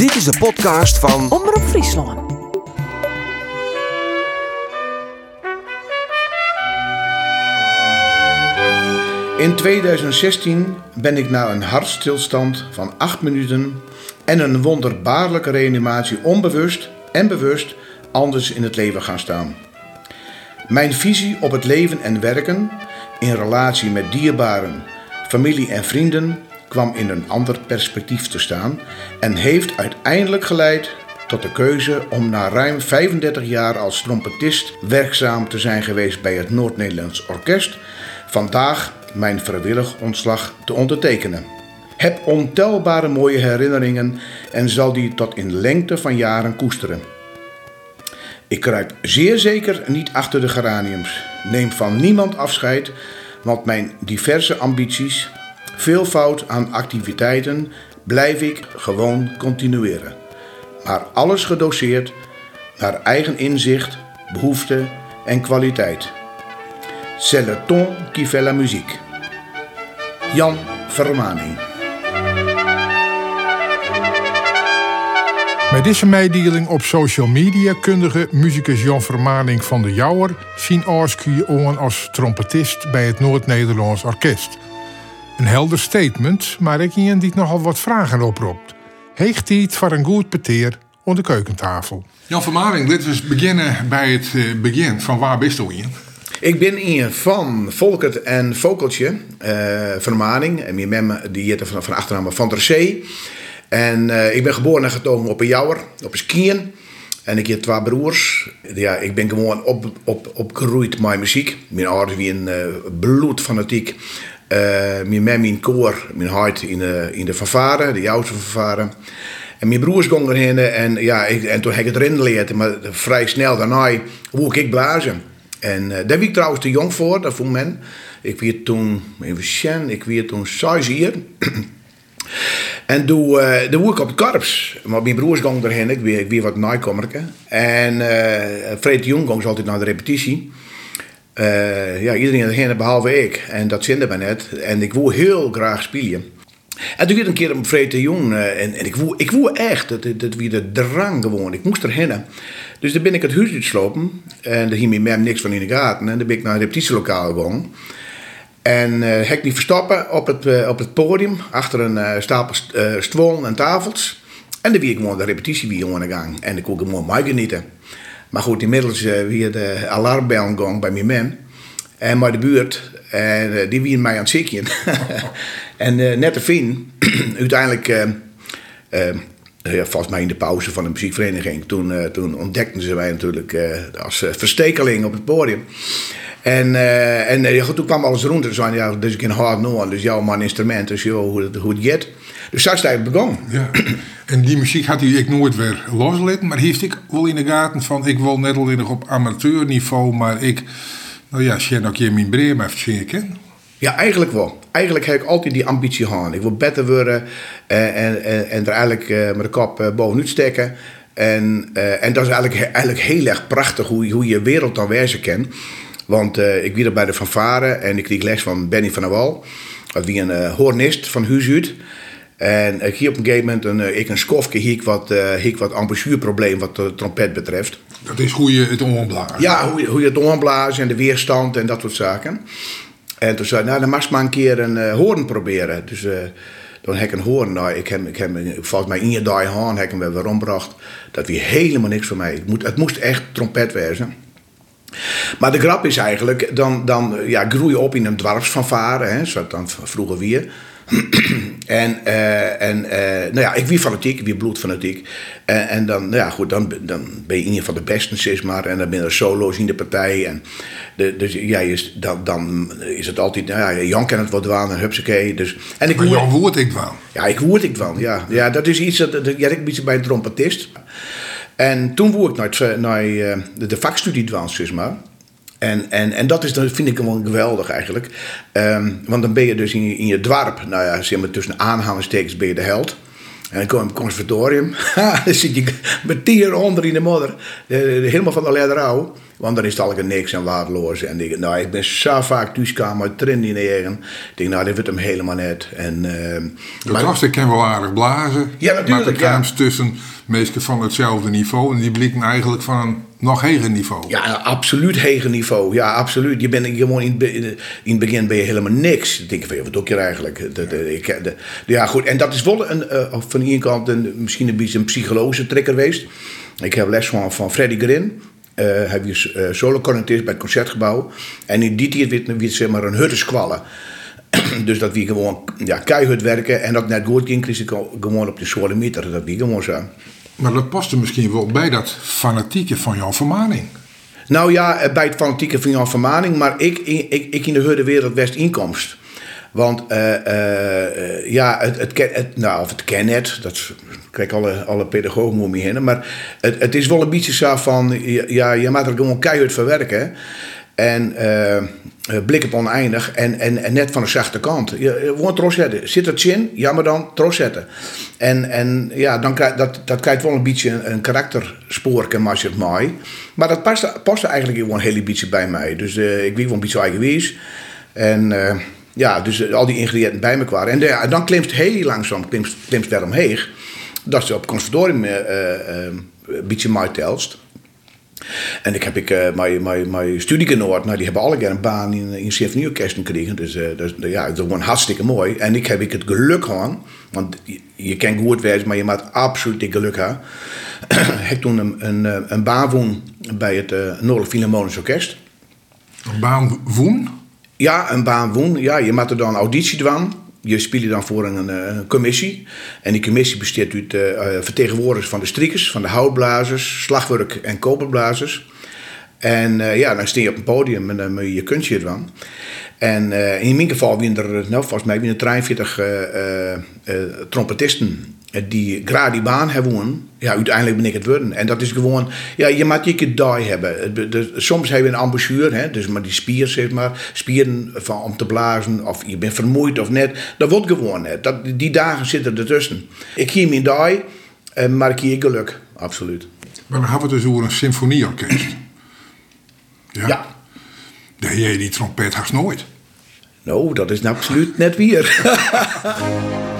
Dit is de podcast van Omroep Friesland. In 2016 ben ik na een hartstilstand van 8 minuten en een wonderbaarlijke reanimatie onbewust en bewust anders in het leven gaan staan. Mijn visie op het leven en werken in relatie met dierbaren, familie en vrienden kwam in een ander perspectief te staan en heeft uiteindelijk geleid tot de keuze om na ruim 35 jaar als trompetist werkzaam te zijn geweest bij het Noord-Nederlands Orkest, vandaag mijn vrijwillig ontslag te ondertekenen. Heb ontelbare mooie herinneringen en zal die tot in lengte van jaren koesteren. Ik kruip zeer zeker niet achter de geraniums, neem van niemand afscheid, want mijn diverse ambities, veelvoud aan activiteiten, blijf ik gewoon continueren. Maar alles gedoseerd naar eigen inzicht, behoefte en kwaliteit. C'est le ton qui fait la musique. Jan Vermaning. Met deze mededeling op social media kundige muzikus Jan Vermaning van de Jouwer zien Orskie on als trompetist bij het Noord-Nederlands Orkest. Een helder statement, maar ik ien die nogal wat vragen oproept. Heeft hij het voor een goed peteer op de keukentafel? Jan Vermaring, dit was beginnen bij het eh, begin. Van waar bist u in? Ik ben hier van Volkert en Vokeltje, eh, Vermaning. En mijn mem die heette van, van achternaam Van der Zee. En eh, ik ben geboren en getogen op een jouwer, op een skiën. En ik heb twee broers. Ja, ik ben gewoon op, op, opgegroeid met muziek. Mijn ouders waren uh, bloedfanatiek. Uh, mijn mem in koor, mijn hart in de, in de fanfare, de Joodse fanfare. En mijn broers gingen erheen en, ja, en toen heb ik het erin geleerd. Maar vrij snel daarna hoe ik blazen. En uh, daar was ik trouwens te jong voor, dat vond men. Ik werd toen, even zien, ik werd toen 6 jaar. En toen, uh, toen ik op het korps. Maar mijn broers gingen erheen, ik weer, ik wat naaikommerke. En uh, Fred Jong ging altijd naar de repetitie. Uh, ja, iedereen erheen behalve ik. En dat zinde me net. En ik wou heel graag spelen. En toen werd een keer een Fred de Jong. en, en ik wou, ik echt, dat, dat de drang gewoon. Ik moest erheen. Dus dan ben ik het huis uitslopen. En daar ging mijn niks van in de gaten. En dan ben ik naar het repetitielokaal gegaan. En uh, heb ik me verstoppen op het, op het podium, achter een stapel stoelen en tafels. En dan wie ik gewoon de repetitie weer aan gang. En ik kon gewoon mooi genieten. Maar goed, inmiddels uh, weer de alarmbel gang bij mijn man. En bij de buurt. En die wie mij aan het zikje. en net te fin, uiteindelijk, ja, volgens mij in de pauze van de muziekvereniging, toen, toen ontdekten ze mij natuurlijk als verstekeling op het podium. En, uh, en uh, toen kwam alles rond. En ja, dus ik een hard noord. Dus jouw man instrument. Dus hoe, het, hoe het gaat. Dus zo is het begonnen. Ja. En die muziek had hij ik nooit weer loslaten. Maar heeft ik wel in de gaten van... Ik wil net alleen nog op amateurniveau. Maar ik... Nou ja, zie ook je mijn breem even zeker. Ja, eigenlijk wel. Eigenlijk heb ik altijd die ambitie gehad. Ik wil beter worden. Uh, en, en, en er eigenlijk met de kop bovenuit steken. En, en dat is eigenlijk, eigenlijk heel erg prachtig. Hoe, hoe je wereld dan wijzen kent. Want ik weer bij de fanfare en ik kreeg les van Benny van der Wal. Dat wie een hornist van huis uit. En ik hier op een gegeven moment een, uh, ik een skofje hier wat, uh, wat embouchureprobleem wat de trompet betreft. Dat is hoe je het omblazen. Ja, hoe je, hoe je het omblazen en de weerstand en dat soort zaken. En toen zei ik, nou dan mag je maar een keer een uh, hoorn proberen. Dus dan heb ik een hoorn. Nou, ik heb, ik heb volgens mij in je dag haan heb ik hem weer. Dat was helemaal niks voor mij. Het, moet, het moest echt trompet wezen. Maar de grap is eigenlijk, dan, dan ja, groei je op in een dwarfsfanfare, hè, zoals dan vroeger weer. en uh, en uh, nou ja, ik wie fanatiek, ik wie bloedfanatiek. En, en dan, nou ja, goed, dan, dan ben je in ieder geval de beste, zeg maar. En dan ben je solo's in de partij. En de, dus ja, is, dan, dan is het altijd, nou ja, Jan kan het wat waan en hupsakee. Dus, en ik maar Jan woord ik wel. Ja, ik woord ik wel, ja. Ja, dat is iets, dat, dat ja, ik ben bij een trompetist. En toen woer ik naar, naar de, vakstudie dwans, zeg maar. En, en, en dat, is, vind ik gewoon geweldig eigenlijk. Um, want dan ben je dus in je, dwarp, nou ja, zeg maar tussen aanhalingstekens ben je de held. En dan kom je op het conservatorium, dan zit je met tien onder in de modder, helemaal van de ledder Want dan is het altijd niks en waardeloos. En ik, nou, ik ben zo vaak thuiskamer uit train in egen. Ik denk, nou, dit wordt hem helemaal net. En, uh, de gasten kan wel aardig blazen. Ja, natuurlijk. Maar de kamers tussen meesten van hetzelfde niveau. En die blikken eigenlijk van een nog hoger niveau. Ja, absoluut hoger niveau. Ja, absoluut. Je bent gewoon in, in het begin ben je helemaal niks. Dan denk je wat doe je eigenlijk? De, de, ik, de, ja, goed. En dat is wel een, uh, van de ene kant een, misschien een beetje een psychologische trigger geweest. Ik heb les van, van Freddy Grin. Uh, hij is uh, solo-cornetist bij het Concertgebouw. En in die tijd werd, werd zeg maar een hutteskwallen. dus dat we gewoon ja, keihard werken. En dat net goed ging, kreeg ik gewoon op de soorten meter. Dat wie gewoon zo. Maar dat paste misschien wel bij dat fanatieke van Jan Vermaning. Nou ja, bij het fanatieke van Jan Vermaning. Maar ik, ik, ik in de Hurde Wereld West inkomst. Want uh, ja, het, het, het, nou, of het ken het, dat krijg alle, alle pedagogen om je heen. Maar het, het is wel een beetje zo van, ja, je moet er gewoon keihard verwerken. En uh, blik op oneindig en, en, en net van de zachte kant. Je, gewoon tros zetten. Zit het in? Ja, maar dan tros zetten. En, en ja, dan krijg, dat, dat krijgt wel een beetje een, een karakterspoor, je het mooi. Maar dat past, past eigenlijk gewoon een hele beetje bij mij. Dus ik wie wel een beetje eigenwijs. En ja, dus al die ingrediënten bij me kwamen. En de, dan klimt het heel langzaam, klimt, klimt daaromheen. Dat ze op conservatorium een beetje mij telst. En ik heb ik, uh, mijn, mijn, mijn studiegenoot, nou, die hebben alle een baan in, in symfonieorkest gekregen. Dus, uh, dus ja, dat is gewoon hartstikke mooi. En ik heb ik het geluk gehad, want je, je kan goed wezen, maar je moet absoluut het geluk hebben. ik toen een, een, een bij het uh, Noordelijk Philharmonisch Orkest. Een baan woon? Ja, een baan woon. Ja, je moet er dan auditie doen je speelt dan voor een, commissie. En die commissie bestaat uit uh, vertegenwoordigers van de strikers, van de houtblazers, slagwerk- en koperblazers. En uh, ja, dan sta je op een podium en dan moet je je kunstje doen. En in mijn geval zijn er, nou, volgens mij, er 43 trompetisten die graag die baan hebben, ja, uiteindelijk ben ik het worden. En dat is gewoon, ja, je moet je die hebben. soms heb je een ambassuur, hè, dus maar die spier, zeg maar, spieren van, om te blazen, of je bent vermoeid of net. Dat wordt gewoon net. Dat, die dagen zitten ertussen. Ik hier mijn die, maar ik hier geluk, absoluut. Maar dan hebben we dus over een symfonieorkest. Ja. ja. De die trompet haast nooit. Nou, dat is absoluut net weer.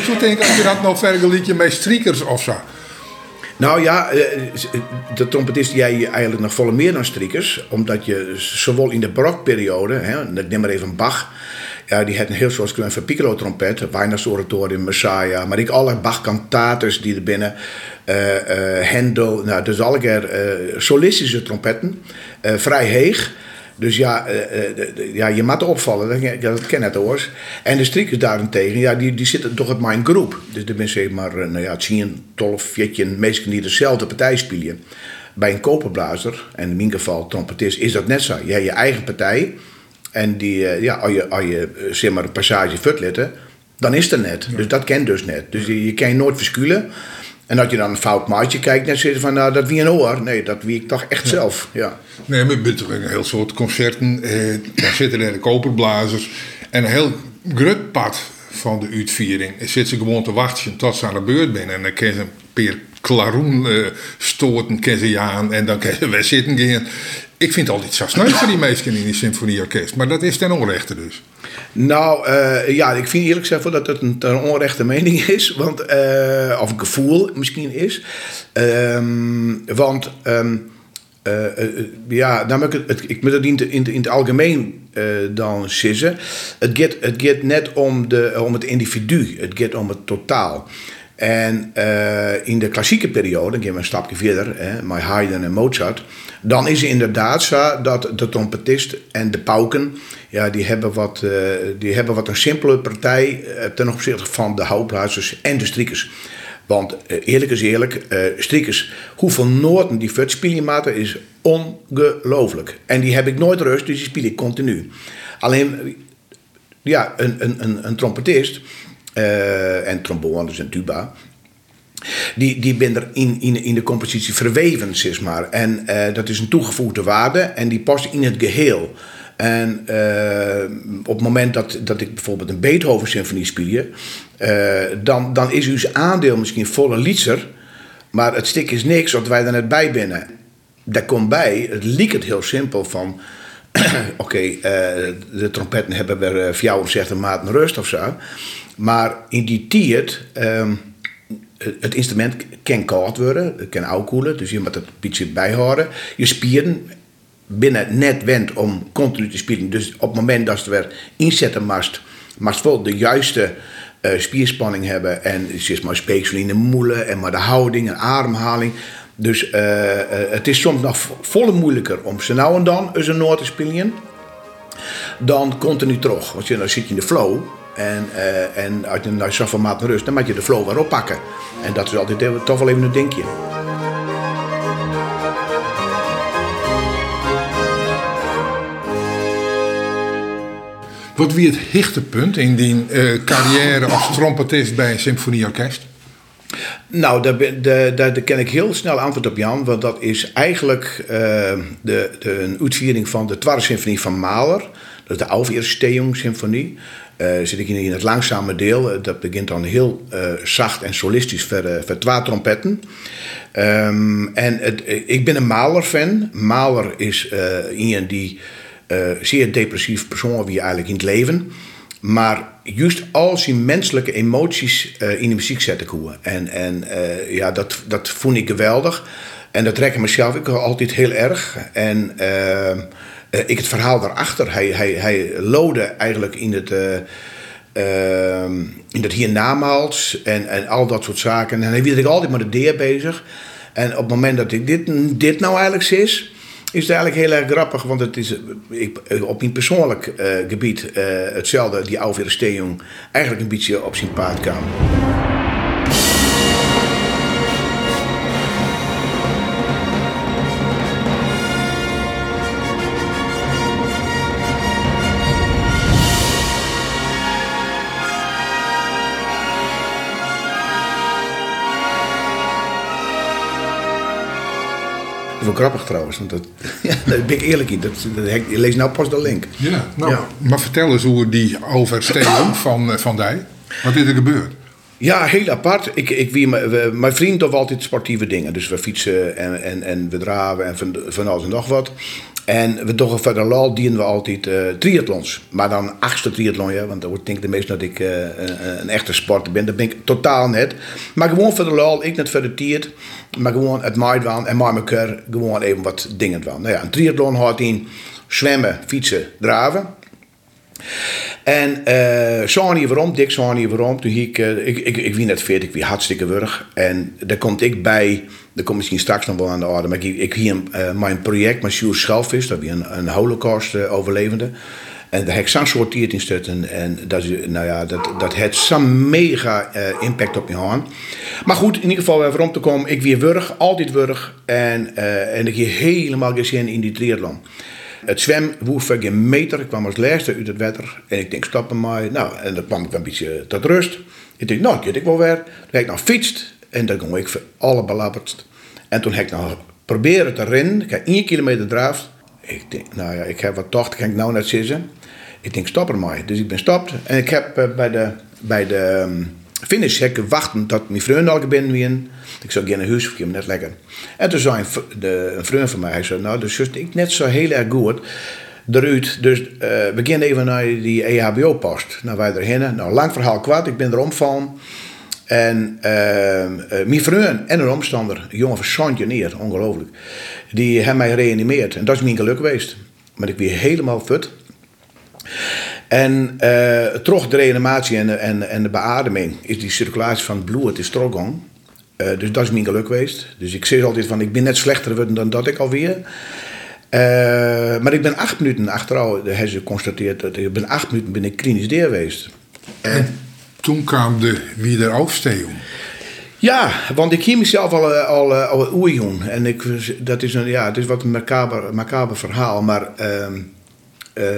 ik zou denken, als je dat nog vergelijkt met strikers of zo. Nou ja, de trompetist jij eigenlijk nog volle meer dan strikers. Omdat je zowel in de barokperiode, hè, ik neem maar even Bach. Ja, die had een heel soort van piccolo trompet. Weihnachtsoratorium, Messiah. Maar ik alle Bach cantates die er binnen. Uh, uh, Hendel, nou, dus alle keer solistische trompetten. vrij heeg. Dus ja, uh, ja je moet opvallen, dat, dat ken het hoor. En de strikers daarentegen, ja, die, die zitten toch in mijn groep. Dus er zijn zeg maar, uh, nou ja, 10, 12, 14 mensen die dezelfde partij spelen. Bij een koperblazer, en in mijn geval trompetist, is dat net zo. Je hebt je eigen partij. En die, ja, als je, als je zeg maar, een passage futletten, dan is het net. Ja. Dus dat kent dus net. Dus je, je kan je nooit verschuilen. En dat je dan een fout maatje kijkt, net zitten van nou, dat wie een oor. Nee, dat wie ik toch echt ja. zelf. Ja. Nee, maar je een heel soort concerten. Eh, daar zitten er de koperblazers. En een heel grut pad van de uitviering. Zit ze gewoon te wachten tot ze aan de beurt zijn. En dan kan ze een peer klaroen uh, stoten, kan ze aan. En dan kan ze weer zitten gaan. Ik vind altijd zo sneu voor die meesten in die symfonieorkest. Maar dat is ten onrechte dus. Nou, uh, ja, ik vind eerlijk gezegd dat het een onrechte mening is. Want, uh, of een gevoel misschien is. Um, want... Um, uh, ja, namelijk, het, ik moet het in, in, het algemeen dan sissen. Het gaat, het net om, de, om het individu. Het gaat om het totaal. En uh, in de klassieke periode, gaan we een stapje verder, hè, met Haydn en Mozart, dan is het inderdaad zo dat de trompetist en de pauken, ja, die hebben wat, uh, die hebben wat een simpele partij uh, ten opzichte van de houtblazers en de strikers. Want eerlijk is eerlijk, strikers, hoeveel noten die vet spelen is ongelooflijk. En die heb ik nooit rust, dus die speel ik continu. Alleen, ja, een, een, een trompetist uh, en trombones en tuba. die, die ben er in, in, in de compositie verweven, zeg maar. En uh, dat is een toegevoegde waarde en die past in het geheel. En uh, op het moment dat, dat ik bijvoorbeeld een Beethoven-symfonie speel, dan, dan is uw aandeel misschien volle liedser, maar het stik is niks wat wij er net bij binnen. Daar komt bij, het liep het heel simpel van. Oké, de trompetten hebben weer voor jou zegt een maat een rust of zo. Maar in die tiert, ehm, het instrument kan koud worden, het kan afkoelen, dus je moet het een beetje bijhouden. Je spieren binnen net wend om continu te spelen. Dus op het moment dat ze weer inzetten mast, mast wel de juiste uh, spierspanning hebben en zeg maar speeksel in de moelen en maar de houding en ademhaling. Dus uh, uh, het is soms nog volle moeilijker om ze nou en dan eens een noot te spelen dan continu terug. Want je, dan zit je in de flow en, uh, en als je naar zoveel maat rust, dan moet je de flow weer oppakken. En dat is altijd toch wel even een dingetje. Wat wie het hichtepunt in die uh, carrière als trompetist bij een symfonieorkest? Nou, daar, daar, daar, ken ik heel snel antwoord op Jan. Want dat is eigenlijk uh, de, de, een uitviering van de Tweede Symfonie van Mahler. Dat is de Aufeerstehung Symfonie. Uh, zit ik in het langzame deel. Dat begint dan heel uh, zacht en solistisch voor twee trompetten. Um, en het, ik ben een Mahler-fan. Mahler is iemand die zeer depressief persoon wie eigenlijk in het leven. Maar juist al zijn menselijke emoties in de muziek zetten koe. En, en ja, dat, dat vond ik geweldig. En dat trek ik mezelf ik altijd heel erg. En uh, ik het verhaal daarachter. Hij, hij, hij lode eigenlijk in het, uh, uh, in het hiernamaals en, en al dat soort zaken. En hij wilde altijd met de deer bezig. En op het moment dat ik dit, dit nou eigenlijk is, is het eigenlijk heel erg grappig. Want het is ik, op mijn persoonlijk gebied hetzelfde, die oude Steenjong, eigenlijk een beetje op zijn paard kwam. Wel grappig trouwens. Want dat, ja, daar ben ik eerlijk in. Dat, dat, ik lees nou pas de link. Ja, nou, ja. maar vertel eens hoe die oversteken van, van Dij. Wat is er gebeurd? Ja, heel apart. Ik, ik, wie, mijn vriend doet altijd sportieve dingen. Dus we fietsen en, en, en we draven en van, van alles en nog wat. En we toch verder lal dienen we altijd uh, triathlons. Maar dan achtste triathlon, ja, want dan denk de meeste dat ik uh, een, een, echte sporter ben. Dat ben ik totaal net. Maar gewoon voor de lol, ik net voor de tiert. Maar gewoon het maaidwaan en maar elkaar gewoon even wat dingen van. Nou ja, een triathlon houdt in zwemmen, fietsen, draven. En uh, zo'n hier waarom, dik zo'n hier waarom. Toen ik, uh, ik, ik, ik wie net 40, ik wie hartstikke wurg. En daar komt ik bij, dat komt misschien straks nog wel aan de orde. Maar ik, ik hier uh, mijn project met Sjoerd Schelvis, dat wie een, een holocaust-overlevende. En daar heb ik zo'n in stutten. En dat, is, nou ja, dat, dat heeft zo'n mega impact op je hand. Maar goed, in ieder geval waarom te komen. Ik weer wurg, altijd wurg. En, en ik hier helemaal gezien in die triathlon. Het zwem woef geen meter. Ik kwam als laatste uit het water. En ik denk, stoppen maar. Nou, en dan kwam ik een beetje tot rust. Ik denk, nou, ik wel weer. Toen heb ik nog fietst. En dan ging ik voor alle belabberd. En toen heb ik nog proberen te rennen. Ik heb één kilometer draafd. Ik denk, nou ja, ik heb wat tocht. Kan ik nou net zitten. Ik denk, stop er maar. Dus ik ben stopt. En ik heb uh, bij de, bij de um, finish hekken wachten tot mijn vriend al binnen weer. Ik zou gerne huis voor net lekker. En toen zei de, een vriend van mij, hij zei, nou, dus ik net zo heel erg goed eruit. Dus uh, we gaan even naar die EHBO-post. Nou, wij erheen. Nou, lang verhaal kwaad, ik ben er omvallen. En uh, uh, mijn vriend en een omstander, een jongen van neer, ongelooflijk, die hebben mij gereanimeerd. En dat is mijn geluk geweest. Maar ik weer helemaal fut. En uh, toch de reanimatie en, en, en de beademing is die circulatie van het bloed, het is. Uh, dus dat is mijn geluk geweest. Dus ik zeg altijd van, ik ben net slechter geworden dan dat ik alweer. Uh, maar ik ben acht minuten achteruit, hebben ze geconstateerd, dat ik ben acht minuten ben ik klinisch deer geweest. En toen kwam de wiederaufstehung. Ja, want ik hier mezelf al, al, al oerjoen. En ik, dat is een, ja, het is wat een macaber, macaber verhaal. Maar uh,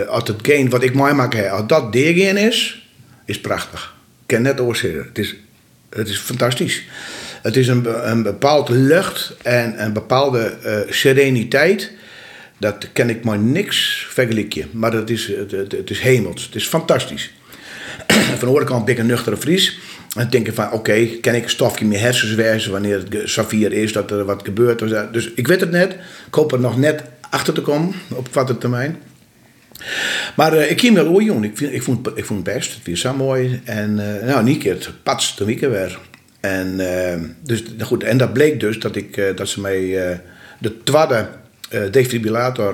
als het wat ik mooi maak, als dat deergeen is, is prachtig. Ik ken net oorzeggen. Het is, het is fantastisch. Het is een, een bepaalde lucht en een bepaalde uh, sereniteit. Dat ken ik maar niks vergelijken. Maar dat is, het, het, is hemels. Het is fantastisch. Van de kant een nuchtere Fries. En denk ik van, oké, okay, kan ik een stofje meer hersens wijzen wanneer het saffier is, dat er wat gebeurt. Dus ik weet het net. Ik hoop er nog net achter te komen op korte termijn. Maar uh, ik ging wel oor jong. Ik, ik, vond, ik vond het best. Het zo mooi. En uh, nou, niet keer pats de weekend weer. En, uh, dus, nou goed, en dat bleek dus dat, ik, dat ze mij de tweede defibrillator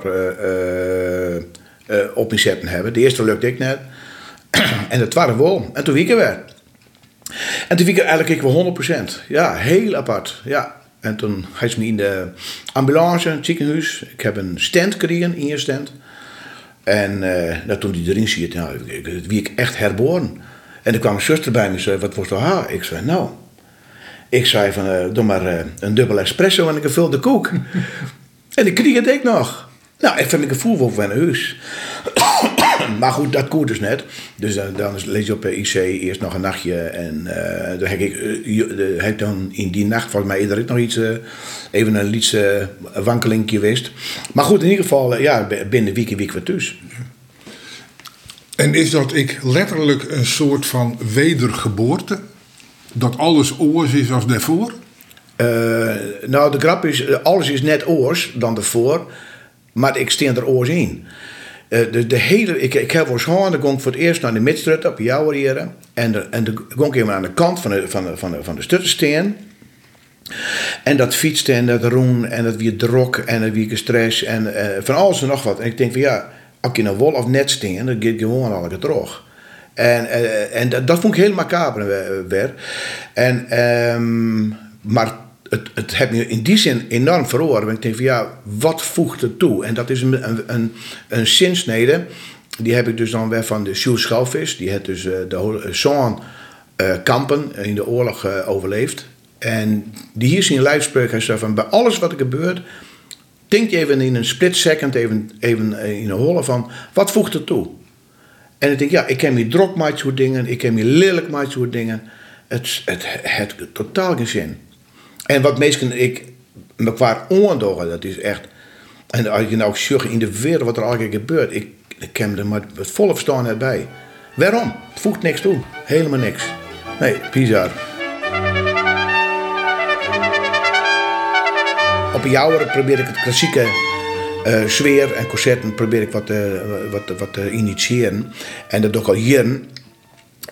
op me zetten hebben. De eerste lukte ik net. en de tweede wel. En toen week weer. En toen week eigenlijk ik wel 100%. Ja, heel apart. Ja. En toen ga ze me in de ambulance, het ziekenhuis. Ik heb een stand gekregen, in je stand. En uh, toen die erin zit, nou, wie ik echt herboren. En er kwam een zuster bij me en zei, wat wordt er haar? Ik zei, nou... Ik zei van, uh, doe maar uh, een dubbel espresso en een gevulde koek. en ik kreeg het ik nog. Nou, ik vind ik een gevoel voor mijn huis. Maar goed, dat koert dus net. Dus dan, dan lees je op IC eerst nog een nachtje. En uh, dan heb ik, uh, heb dan in die nacht volgens mij eerder nog iets, uh, even een lietse wankelingje geweest. Maar goed, in ieder geval, ja, binnen week en week weer thuis. En is dat ik letterlijk een soort van wedergeboorte? Dat alles oors is als daarvoor? nou, de grap is, alles is net oors dan daarvoor. Maar ik steen er oors in. Uh, de, de, hele, ik, ik heb dan ging voor het eerst naar de midstrut op jouw hier. En, de, en ik even aan de kant van de, van de, van de, van de stuttersteen. En dat fietste en dat roen en dat weer drok en dat weer stress en uh, van alles en nog wat. En ik denk van ja, als je nou wol of net steen, dan gaat gewoon al een terug. En, uh, en dat, dat vond ik heel macaber weer. En, um, maar het, het heeft me in die zin enorm. Want ik denk van ja, wat voegt er toe? En dat is een, een, een, zinsnede. Die heb ik dus dan weer van de Jules Schalvis. Die heeft dus uh, de zo'n uh, kampen in de oorlog overleefd. En die hier zien lijfspreuk. Hij zei van bij alles wat er gebeurt. Denk je even in een split second, even, even in een holle van wat voegt er toe? En ik denk, ja, ik ken me drok dingen, ik ken me lelijk dingen. Het, het, het, het totaal geen zin. En wat meesten ik me qua oordogen, dat is echt. En als je nou zegt in de wereld wat er eigenlijk gebeurt, ik, ken er maar het volle verstand bij. Waarom? Het voegt niks toe. Helemaal niks. Nee, bizar. Op een probeer ik het klassieke uh, sfeer en concerten probeer ik wat, uh, wat, wat te initiëren. En dat doe ik al hier.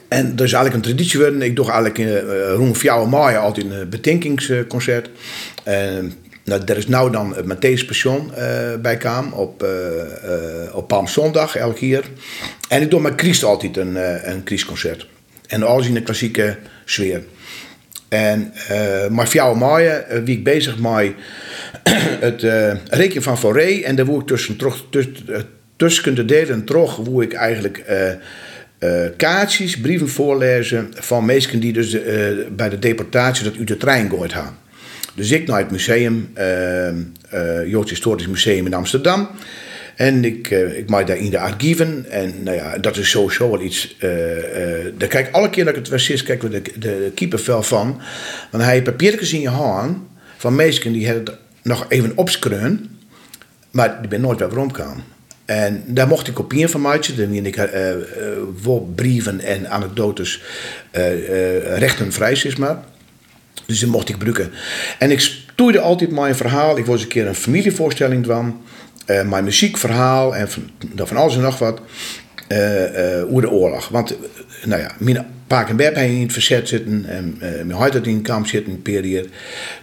En er is eigenlijk een traditie geworden. Ik doe eigenlijk uh, rond 4 mei altijd een betinkingsconcert. En nou, er is nou dan het Matthäus Passion uh, bij Kaam op, uh, uh, op Palmzondag elk jaar. En ik doe met Christ altijd een, een Christconcert. En alles in de klassieke sfeer. En maar 4 mei wie ik bezig met het rekenen van Foré. En daar ik tussen, tussen, tussen de delen terug, hoe ik eigenlijk uh, kaartjes, brieven voorlezen van mensen die dus uh, bij de deportatie dat uit de trein gooit gaan. Dus ik naar het museum, uh, Joods Historisch Museum in Amsterdam. En ik, ik maak daar in de archieven. En nou ja, dat is sowieso wel iets. Daar kijk alle keer dat ik het was kijk we de, de keepervel van. Want hij papiertjes in je hand van mensen die het nog even opskreun. Maar die ben nooit weer rondgegaan. En daar mocht ik kopieën van maken. Dan ik uh, uh, brieven en anekdotes uh, rechten vrij, zeg maar. Dus die mocht ik gebruiken. En ik stoeide altijd mijn verhaal. Ik was een keer een familievoorstelling van. mijn muziekverhaal en van, van alles en nog wat. over de oorlog. Want, nou ja, mijn pa en Beb in het verzet zitten. En mijn huid in een kamp zitten, een periode.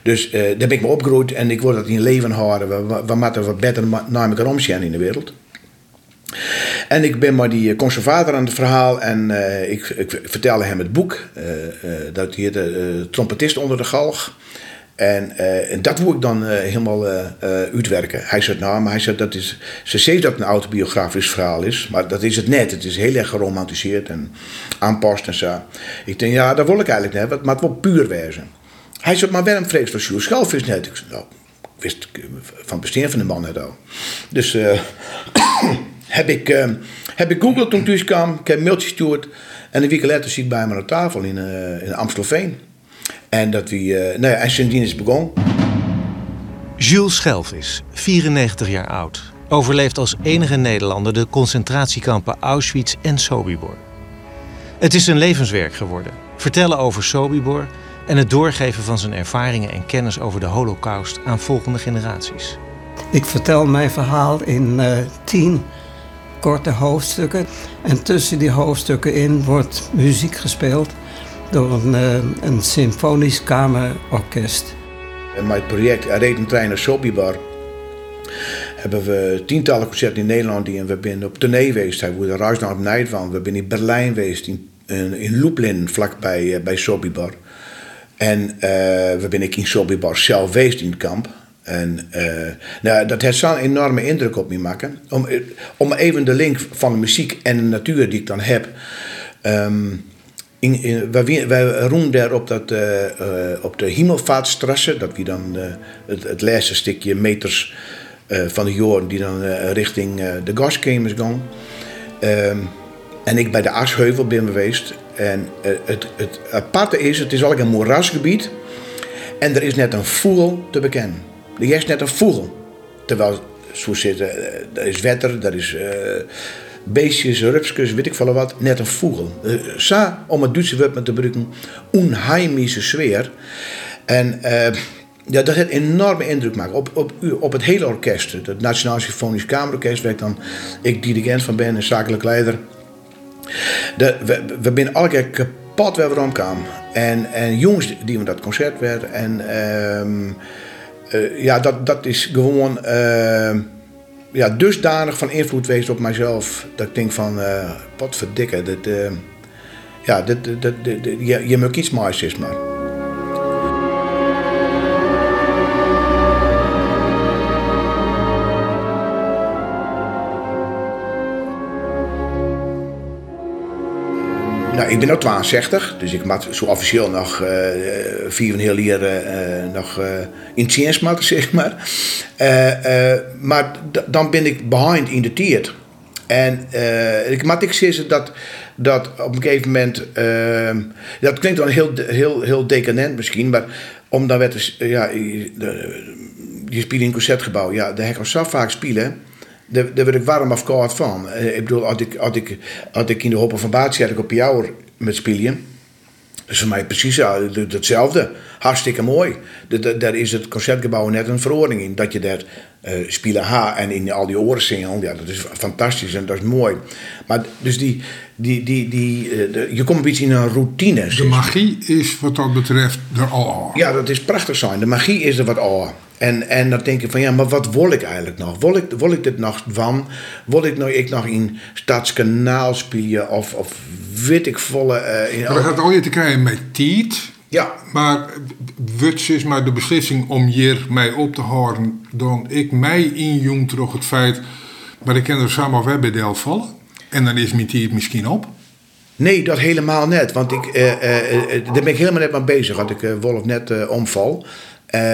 Dus daar ben ik me opgegroeid. En ik word dat in leven houden. We, we, wat beter naar elkaar omzien in de wereld. En ik ben maar die conservator aan het verhaal en uh, ik, ik, vertelde hem het boek. Uh, dat heette Trompetist onder de galg. En, en dat moet ik dan helemaal uitwerken. Hij zei, nou, maar hij zei, dat is, ze zegt dat het een autobiografisch verhaal is, maar dat is het net. Het is heel erg geromantiseerd en aanpast en zo. Ik denk, ja, dat wil ik eigenlijk net, maar het wordt puur wezen. Hij zei, maar waarom vrees je Jules is net? Ik zei, nou, ik wist van het bestaan van de man net al. Dus ik, uh, heb ik Google toen thuis kwam. Ik heb een mailtje gestuurd. En een week later zie ik bij me aan tafel in, uh, in Amstelveen. En dat we, uh, nou ja, en sindsdien is het begonnen. Jules Schelvis, 94 jaar oud, overleeft als enige Nederlander de concentratiekampen Auschwitz en Sobibor. Het is zijn levenswerk geworden. Vertellen over Sobibor en het doorgeven van zijn ervaringen en kennis over de Holocaust aan volgende generaties. Ik vertel mijn verhaal in uh, tien korte hoofdstukken. En tussen die hoofdstukken in wordt muziek gespeeld door een, uh, een symfonisch kamerorkest. In mijn project Reden Trein naar Sobibor hebben we tientallen concerten in Nederland en we zijn op tournee geweest. We zijn reis naar Nijvan. We zijn in Berlijn geweest, in, in Lublin, vlakbij bij Sobibor. En uh, we zijn in Sobibor zelf geweest in het kamp. En uh, nou, dat heeft zo'n enorme indruk op me maken. Om, om even de link van de muziek en de natuur die ik dan heb. Um, in, wij, wij roemen daar op, dat, uh, op de Hemelvaartstrasse, dat wie dan het, laatste stukje meters van de jorden die dan richting de gaskemers gaan. Um, en ik bij de Asheuvel ben geweest. En het, het aparte is, het is eigenlijk een moerasgebied. En er is net een voel te bekennen. Er is net een vogel. Terwijl, zo zitten, er is wetter, er is uh, beestjes, rupskus, weet ik veel wat, net een vogel. Uh, sa, om het Duitse woord te gebruiken, onheimische sfeer. En ja, dat heeft enorme indruk maken op, op, op het hele orkest. Het Nationaal Symfonisch Kamerorkest, waar ik dan ik dirigent van ben en zakelijk leider. De, we, we zijn elke keer kapot waar we omkwamen. En, en jongens die we dat concert werden. En... Uh, uh, ja, dat, dat is gewoon uh, ja, dusdanig van invloed geweest op mijzelf. Dat ik denk van, wat verdikken. Dit, ja, dit, dit, je, je moet iets moois is maar. Nou, ik ben nu 62, dus ik moet zo officieel nog uh, vier en heel jaren uh, nog uh, in dienst maken, zeg maar. maar dan ben ik behind in de tijd. En ik moet ik zeggen dat, dat op een gegeven moment... dat klinkt dan heel, heel, heel decadent misschien, maar omdat ja, je speelt in een concertgebouw, ja, daar heb ik vaak spelen daar, word ik warm of koud van. Ik bedoel, als ik, als ik, als ik in de Hoppen van Baat zit, ik op jou met spelen. Dat is voor mij precies hetzelfde. Hartstikke mooi. Daar is het concertgebouw net een verordening in. Dat je daar uh, spelen ha en in al die oren zingen. Ja, dat is fantastisch en dat is mooi. Maar dus die, die, die, die, uh, je komt een beetje in een routine. De magie is wat dat betreft er al Ja, dat is prachtig zijn. De magie is er wat al. En, en dan denk ik van ja, maar wat wil ik eigenlijk nog? Wil ik, wil ik dit nog van? Wil ik nou ik nog in Stadskanaal spelen? Of, of weet ik volle... Uh, in, maar dat gaat al je te krijgen met Tiet. Ja. Maar wat is maar de beslissing om hier mij op te houden... dan ik mij injong terug het feit... maar ik ken er samen wel bij Del vallen. En dan is mijn Tiet misschien op. Nee, dat helemaal net. Want ik, uh, uh, daar ben ik helemaal net mee bezig. Want ik Wolf net omval.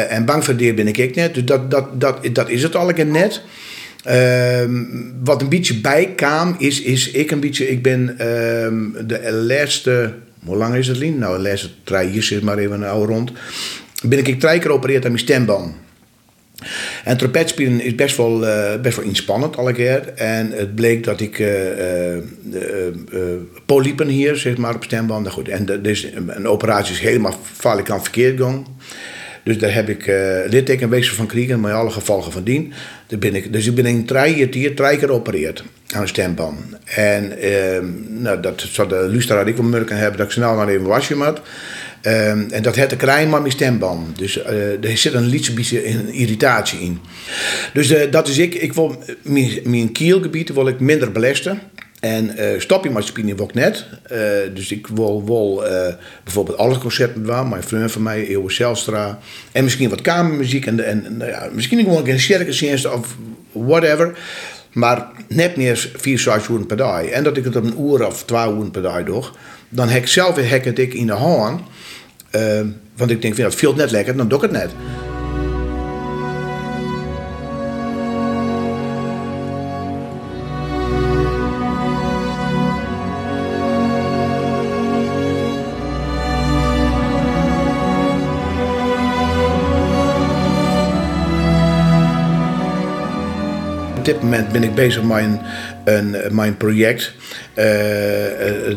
En bang voor ben ik ik net. Dus dat, dat, dat, dat is het al een net. Uh, wat een beetje bijkwam is, is ik een beetje... Ik ben uh, de laatste... Hoe lang is het, Lien? Nou, laatste drie jaar is maar even een oude rond. Ben ik, ik drie keer geopereerd aan mijn stemband. En trompetspelen is best wel, uh, best wel inspannend alle keer. En het bleek dat ik uh, polypen hier, zeg maar, op stemband. Nou goed, en dus een operatie is helemaal vaak aan verkeerd gegaan. Dus daar heb ik littekenwezen van gekregen, met alle gevolgen van dien. Daar ik, dus ik ben in drie drie keer geopereerd aan een stemband. En uh, nou, dat zou de luisteraar ik wel moeilijk hebben dat ik snel naar even wasje moet. Um, en dat heeft een klein maar mijn stemband. Dus uh, er zit een beetje irritatie in. Dus uh, dat is ik. Ik wil mijn, mijn kielgebied wil ik minder belasten. En stop je maar spelen wil ik net. Dus ik wil, wil bijvoorbeeld alle concerten doen. Mijn vriend van mij, Eeuwen Zelstra. En misschien wat kamermuziek. En, en nou ja, misschien gewoon een circusdienst of whatever. Maar net meer vier, vijf uur per dag. En dat ik het op een uur of twee uur per dag doe. Dan heb ik zelf hek het ik in de hand. want ik denk, dat veel net lekker, dan doe ik het net. Dit moment ben ik bezig met een, een, mijn project.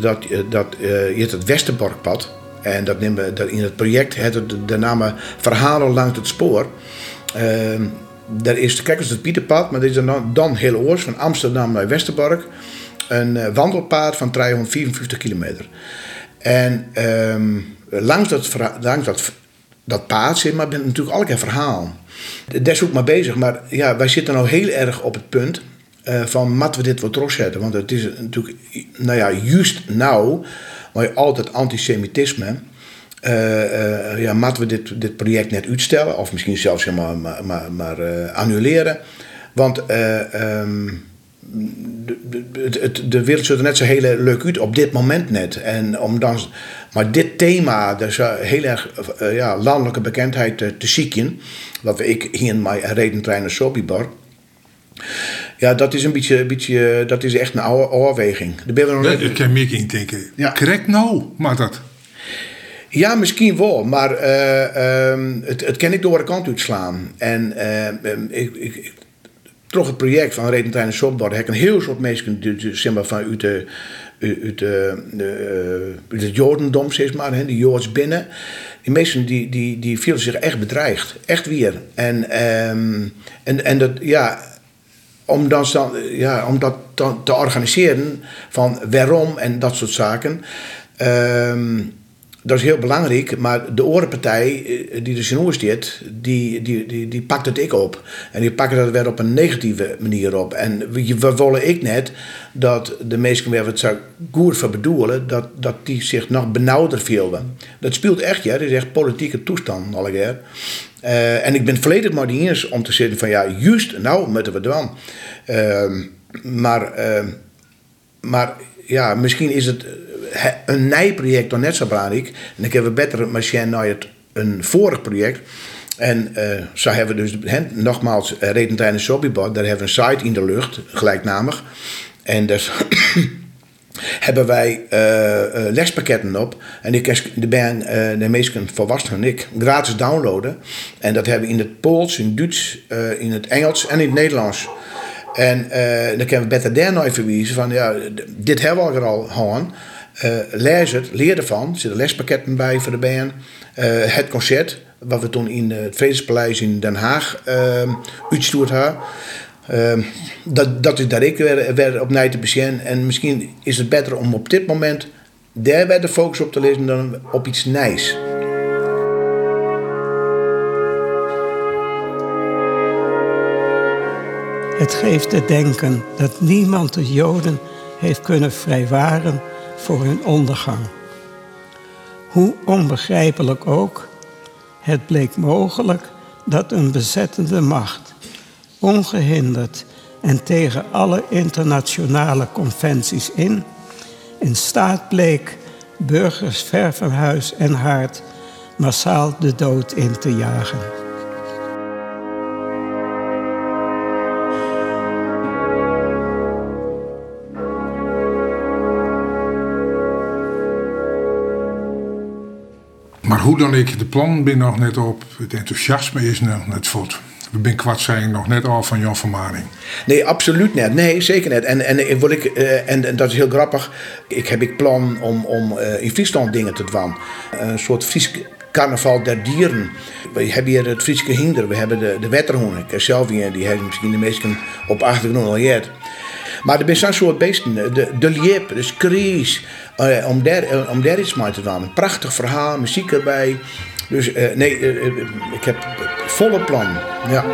dat, dat, je hebt het Westerborkpad. En dat nemen we, in het project het de, naam Verhalen langs het spoor. Uh, daar is, kijk eens het Pieterpad, maar dit is dan, dan heel oors, van Amsterdam naar Westerbork. Een wandelpad van 354 kilometer. En um, langs, dat, langs dat, dat paad zit maar ben natuurlijk elke verhaal. Is ook maar bezig, maar ja, wij zitten nou heel erg op het punt uh, van, moeten we dit wat terugzetten? Want het is natuurlijk, nou ja, juist nou maar altijd antisemitisme. Uh, ja, moeten we dit, dit project net uitstellen of misschien zelfs helemaal maar, maar, maar annuleren. Want um, de, de, de, wereld ziet er net zo heel leuk uit op dit moment net. En om dan, maar dit thema, dus heel erg ja, landelijke bekendheid te, zieken, wat ik hier in mijn redentrein Sobibar. Ja, dat is een beetje, een beetje dat is echt een oude overweging. Ik kan meer in denken. Ja. Correct nou, maar dat. Ja, misschien wel, maar uh, um, het, het kan ik door de kant uitslaan. En uh, ik, ik toch het project van Redentrein en Softboard heb ik een heel soort mensen zeg maar, van uit de, de, de, uit het Jodendom, zeg maar, hè, die Joods binnen. Die mensen die, die, die voelen zich echt bedreigd, echt weer. En, um, en, en dat, ja, om, dan, ja, om dat dan te organiseren van waarom en dat soort zaken. Um, dat is heel belangrijk, maar de orenpartij eh, die de Sinoers deed, die, die, die, die pakt het ik op. En die pakken dat weer op een negatieve manier op. En we, willen ik net dat de mensen waar het zo goed voor bedoelen, dat, dat die zich nog benauwder voelen. Dat speelt echt, ja, dat is echt politieke toestand al uh, en ik ben volledig maar niet eens om te zeggen van ja, juist, nou moeten we dan. Uh, maar, uh, maar ja, misschien is het een nijproject dan net zo belangrijk. En ik heb een betere machine naar het een vorig project. En uh, zo hebben we dus, nogmaals, uh, Retentrein en Sobbybot, daar hebben we een site in de lucht, gelijknamig. En dus hebben wij lespakketten op. En de, ben, de meeste volwassenen en ik gratis downloaden. En dat hebben we in het Pools, in het Duits, in het Engels en in het Nederlands. En dan kunnen we beter daar nou verwijzen van, ja, dit hebben we al gehad. Uh, lees het, leer ervan. Er zitten lespakketten bij voor de band. Uh, het concert, wat we toen in het Vredespaleis in Den Haag uh, uitstoerd hebben. Uh, dat, dat is daar ik weer, weer opnieuw te bezien. En misschien is het beter om op dit moment daar weer de focus op te lezen dan op iets nijs. Het geeft te denken dat niemand de Joden heeft kunnen vrijwaren voor hun ondergang. Hoe onbegrijpelijk ook, het bleek mogelijk dat een bezettende macht, ongehinderd en tegen alle internationale conventies in, in staat bleek burgers ver van huis en haard massaal de dood in te jagen. Hoe dan ik, de plan ben nog net op. Het enthousiasme is nog net voort. We ben kwart zijn nog net al van Jan Vermaning. Nee, absoluut net. Nee, zeker net. En, en, ik, uh, en, en, dat is heel grappig. Ik heb ik plan om, om uh, in Friesland dingen te doen. Een soort Fries carnaval der dieren. We hebben hier het Friese hinder. We hebben de, de wetterhoen. Ik die hebben misschien de meesten op achtergrond al maar er zijn soort beesten. De, de liep, de skries. Uh, om, daar, uh, om daar iets mee te doen. Prachtig verhaal, muziek erbij. Dus uh, nee, ik heb volle plan. Ja.